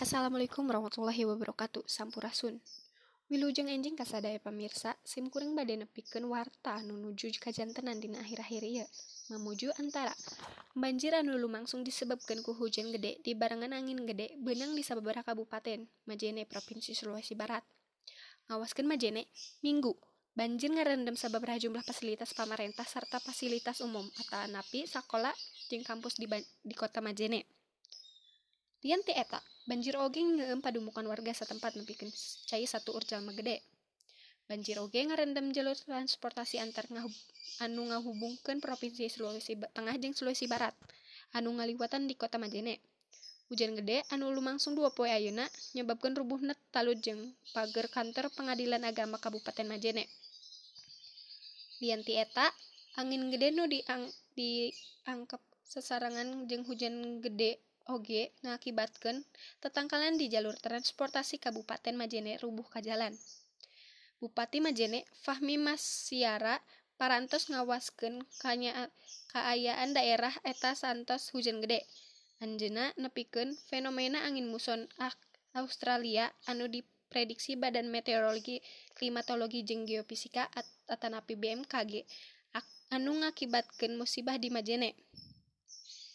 Assalamualaikum warahmatullahi wabarakatuh. Sampurasun. Wilujeng enjing kasadaya pamirsa, sim kuring bade nepikeun warta anu nuju kajantenan dina akhir-akhir ieu. Mamuju antara banjir anu lumangsung disebabkeun ku hujan gede di barengan angin gede beunang di sababaraha kabupaten Majene Provinsi Sulawesi Barat. Ngawaskeun Majene, Minggu, banjir ngarendam sababaraha jumlah fasilitas pamarentah sarta fasilitas umum atau napi sakola jeung kampus di, di kota Majene. Lian ti eta, banjir oge ngeum padumukan warga setempat nepikeun cai satu ur jalma gede. Banjir oge ngarendam jalur transportasi antar ngahub, anu ngahubungkeun provinsi Sulawesi Tengah jeung Sulawesi Barat anu ngaliwatan di kota Majene. Hujan gede anu lumangsung dua poe ayeuna nyebabkeun rubuhna talud jeung pager kantor Pengadilan Agama Kabupaten Majene. Ti eta, angin gede nu diang, diangkep sesarangan jeung hujan gede oge ngakibatkeun tetangkalan di jalur transportasi Kabupaten Majene rubuh ka jalan. Bupati Majene Fahmi Masyara parantos ngawaskeun kaayaan daerah eta santos hujan gede. Anjeuna nepikeun fenomena angin muson Australia anu diprediksi Badan Meteorologi, Klimatologi jeung Geofisika atanapi BMKG anu ngakibatkeun musibah di Majene.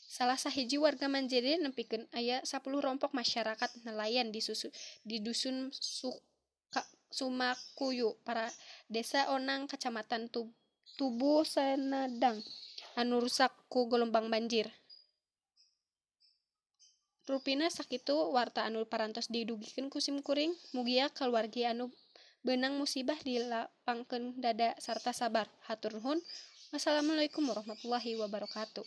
salah sahiji warga Manjede nempikan ayah 10 rompok masyarakat nelayan di susu di dusun Suka, Sumakuyu para desa Onang kecamatan Tub, Tubuh Senadang anu rusak ku gelombang banjir. Rupina sakitu warta anu parantos didugikan kusim kuring mugia keluarga anu benang musibah dilapangkan dada sarta sabar. Haturnuhun wassalamualaikum warahmatullahi wabarakatuh.